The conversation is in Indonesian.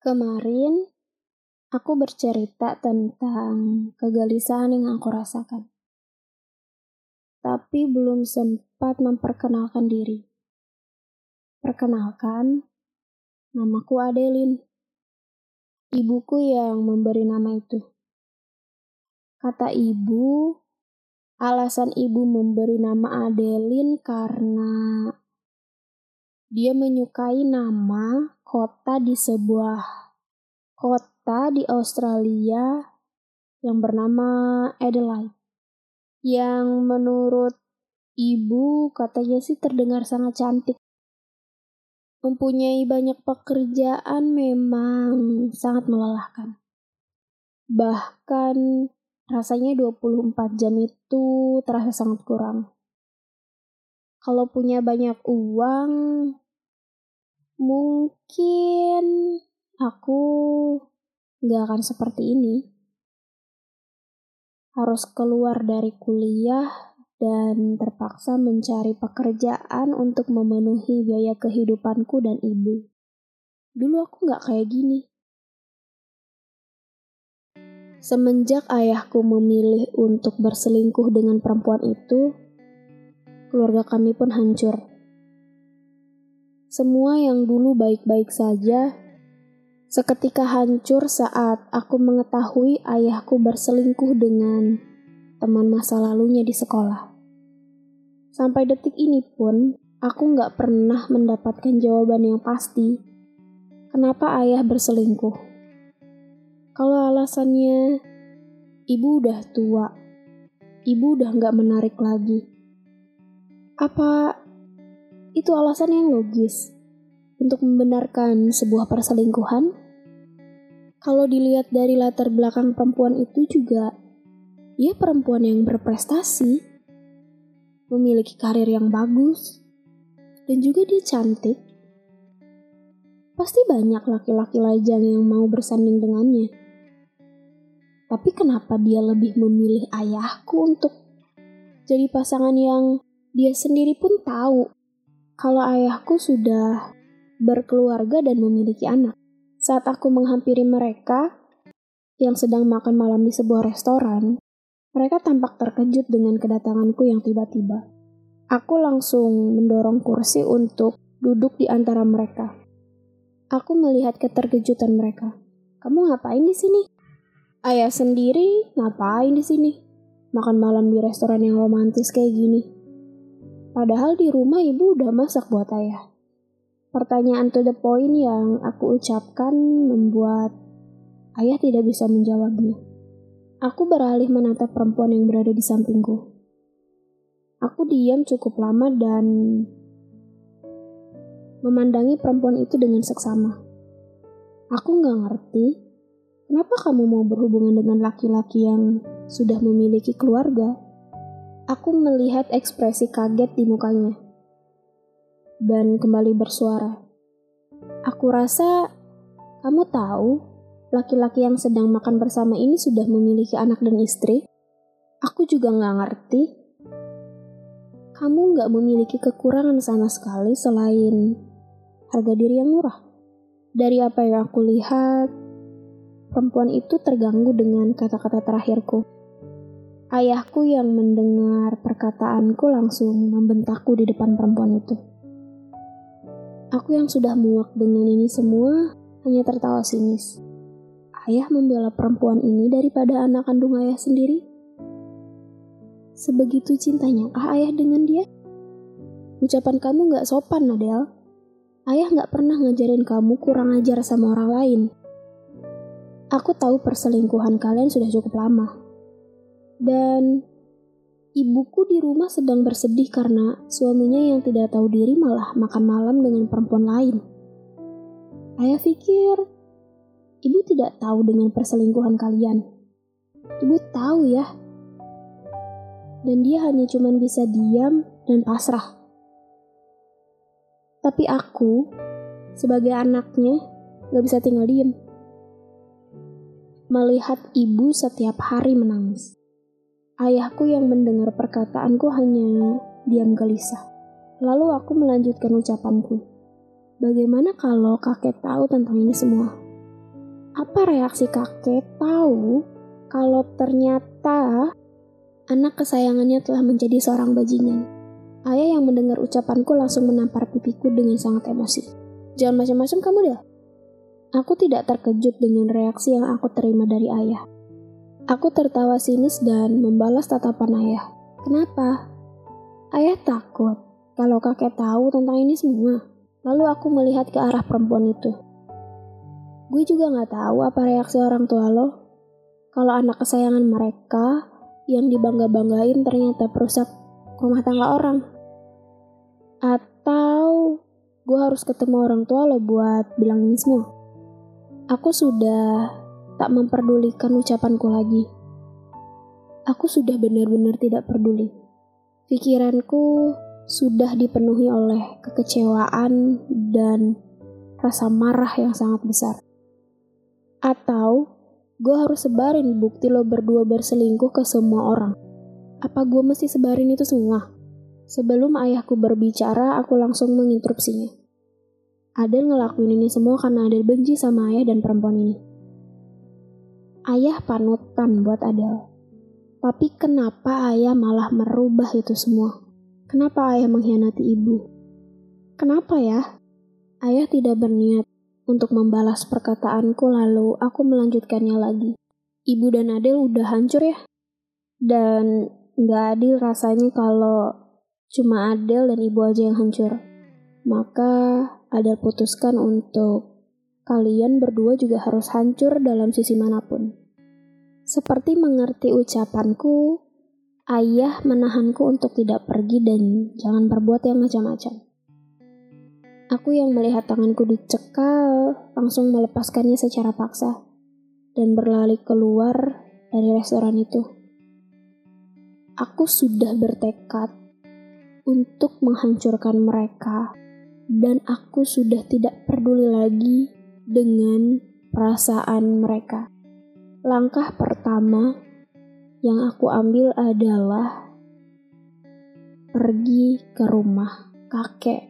Kemarin, aku bercerita tentang kegelisahan yang aku rasakan. Tapi belum sempat memperkenalkan diri. Perkenalkan, namaku Adelin. Ibuku yang memberi nama itu. Kata ibu, alasan ibu memberi nama Adelin karena dia menyukai nama kota di sebuah kota di Australia yang bernama Adelaide. Yang menurut ibu katanya sih terdengar sangat cantik. Mempunyai banyak pekerjaan memang sangat melelahkan. Bahkan rasanya 24 jam itu terasa sangat kurang. Kalau punya banyak uang, mungkin aku gak akan seperti ini. Harus keluar dari kuliah dan terpaksa mencari pekerjaan untuk memenuhi biaya kehidupanku dan ibu. Dulu aku gak kayak gini. Semenjak ayahku memilih untuk berselingkuh dengan perempuan itu, keluarga kami pun hancur. Semua yang dulu baik-baik saja, seketika hancur saat aku mengetahui ayahku berselingkuh dengan teman masa lalunya di sekolah. Sampai detik ini pun, aku nggak pernah mendapatkan jawaban yang pasti. Kenapa ayah berselingkuh? Kalau alasannya, ibu udah tua, ibu udah nggak menarik lagi. Apa itu alasan yang logis untuk membenarkan sebuah perselingkuhan. Kalau dilihat dari latar belakang perempuan itu juga, dia perempuan yang berprestasi, memiliki karir yang bagus, dan juga dia cantik. Pasti banyak laki-laki lajang yang mau bersanding dengannya. Tapi kenapa dia lebih memilih ayahku untuk jadi pasangan yang dia sendiri pun tahu kalau ayahku sudah berkeluarga dan memiliki anak. Saat aku menghampiri mereka yang sedang makan malam di sebuah restoran, mereka tampak terkejut dengan kedatanganku yang tiba-tiba. Aku langsung mendorong kursi untuk duduk di antara mereka. Aku melihat keterkejutan mereka. Kamu ngapain di sini? Ayah sendiri ngapain di sini? Makan malam di restoran yang romantis kayak gini. Padahal di rumah ibu udah masak buat ayah. Pertanyaan to the point yang aku ucapkan membuat ayah tidak bisa menjawabnya. Aku beralih menatap perempuan yang berada di sampingku. Aku diam cukup lama dan memandangi perempuan itu dengan seksama. Aku nggak ngerti kenapa kamu mau berhubungan dengan laki-laki yang sudah memiliki keluarga Aku melihat ekspresi kaget di mukanya dan kembali bersuara. Aku rasa kamu tahu laki-laki yang sedang makan bersama ini sudah memiliki anak dan istri. Aku juga nggak ngerti. Kamu nggak memiliki kekurangan sama sekali selain harga diri yang murah. Dari apa yang aku lihat, perempuan itu terganggu dengan kata-kata terakhirku. Ayahku yang mendengar perkataanku langsung membentakku di depan perempuan itu. Aku yang sudah muak dengan ini semua hanya tertawa sinis. Ayah membela perempuan ini daripada anak kandung ayah sendiri. Sebegitu cintanya kah ayah dengan dia? Ucapan kamu gak sopan, Nadel. Ayah gak pernah ngajarin kamu kurang ajar sama orang lain. Aku tahu perselingkuhan kalian sudah cukup lama. Dan ibuku di rumah sedang bersedih karena suaminya yang tidak tahu diri malah makan malam dengan perempuan lain. Ayah pikir ibu tidak tahu dengan perselingkuhan kalian. Ibu tahu ya. Dan dia hanya cuma bisa diam dan pasrah. Tapi aku, sebagai anaknya, gak bisa tinggal diam. Melihat ibu setiap hari menangis. Ayahku yang mendengar perkataanku hanya diam gelisah. Lalu aku melanjutkan ucapanku. Bagaimana kalau kakek tahu tentang ini semua? Apa reaksi kakek tahu kalau ternyata anak kesayangannya telah menjadi seorang bajingan? Ayah yang mendengar ucapanku langsung menampar pipiku dengan sangat emosi. Jangan macam-macam kamu dah. Aku tidak terkejut dengan reaksi yang aku terima dari ayah. Aku tertawa sinis dan membalas tatapan ayah. Kenapa? Ayah takut kalau kakek tahu tentang ini semua. Lalu aku melihat ke arah perempuan itu. Gue juga gak tahu apa reaksi orang tua lo. Kalau anak kesayangan mereka yang dibangga-banggain ternyata perusak rumah tangga orang. Atau gue harus ketemu orang tua lo buat bilang ini semua. Aku sudah tak memperdulikan ucapanku lagi. Aku sudah benar-benar tidak peduli. Pikiranku sudah dipenuhi oleh kekecewaan dan rasa marah yang sangat besar. Atau gue harus sebarin bukti lo berdua berselingkuh ke semua orang. Apa gue mesti sebarin itu semua? Sebelum ayahku berbicara, aku langsung menginterupsinya. Adel ngelakuin ini semua karena Adel benci sama ayah dan perempuan ini. Ayah panutan buat Adel. Tapi kenapa ayah malah merubah itu semua? Kenapa ayah mengkhianati ibu? Kenapa ya? Ayah tidak berniat untuk membalas perkataanku lalu aku melanjutkannya lagi. Ibu dan Adel udah hancur ya? Dan Gak adil rasanya kalau cuma Adel dan ibu aja yang hancur. Maka Adel putuskan untuk kalian berdua juga harus hancur dalam sisi mana pun. Seperti mengerti ucapanku, ayah menahanku untuk tidak pergi dan jangan berbuat yang macam-macam. Aku yang melihat tanganku dicekal, langsung melepaskannya secara paksa dan berlari keluar dari restoran itu aku sudah bertekad untuk menghancurkan mereka, dan aku sudah tidak peduli lagi dengan perasaan mereka. Langkah pertama yang aku ambil adalah pergi ke rumah kakek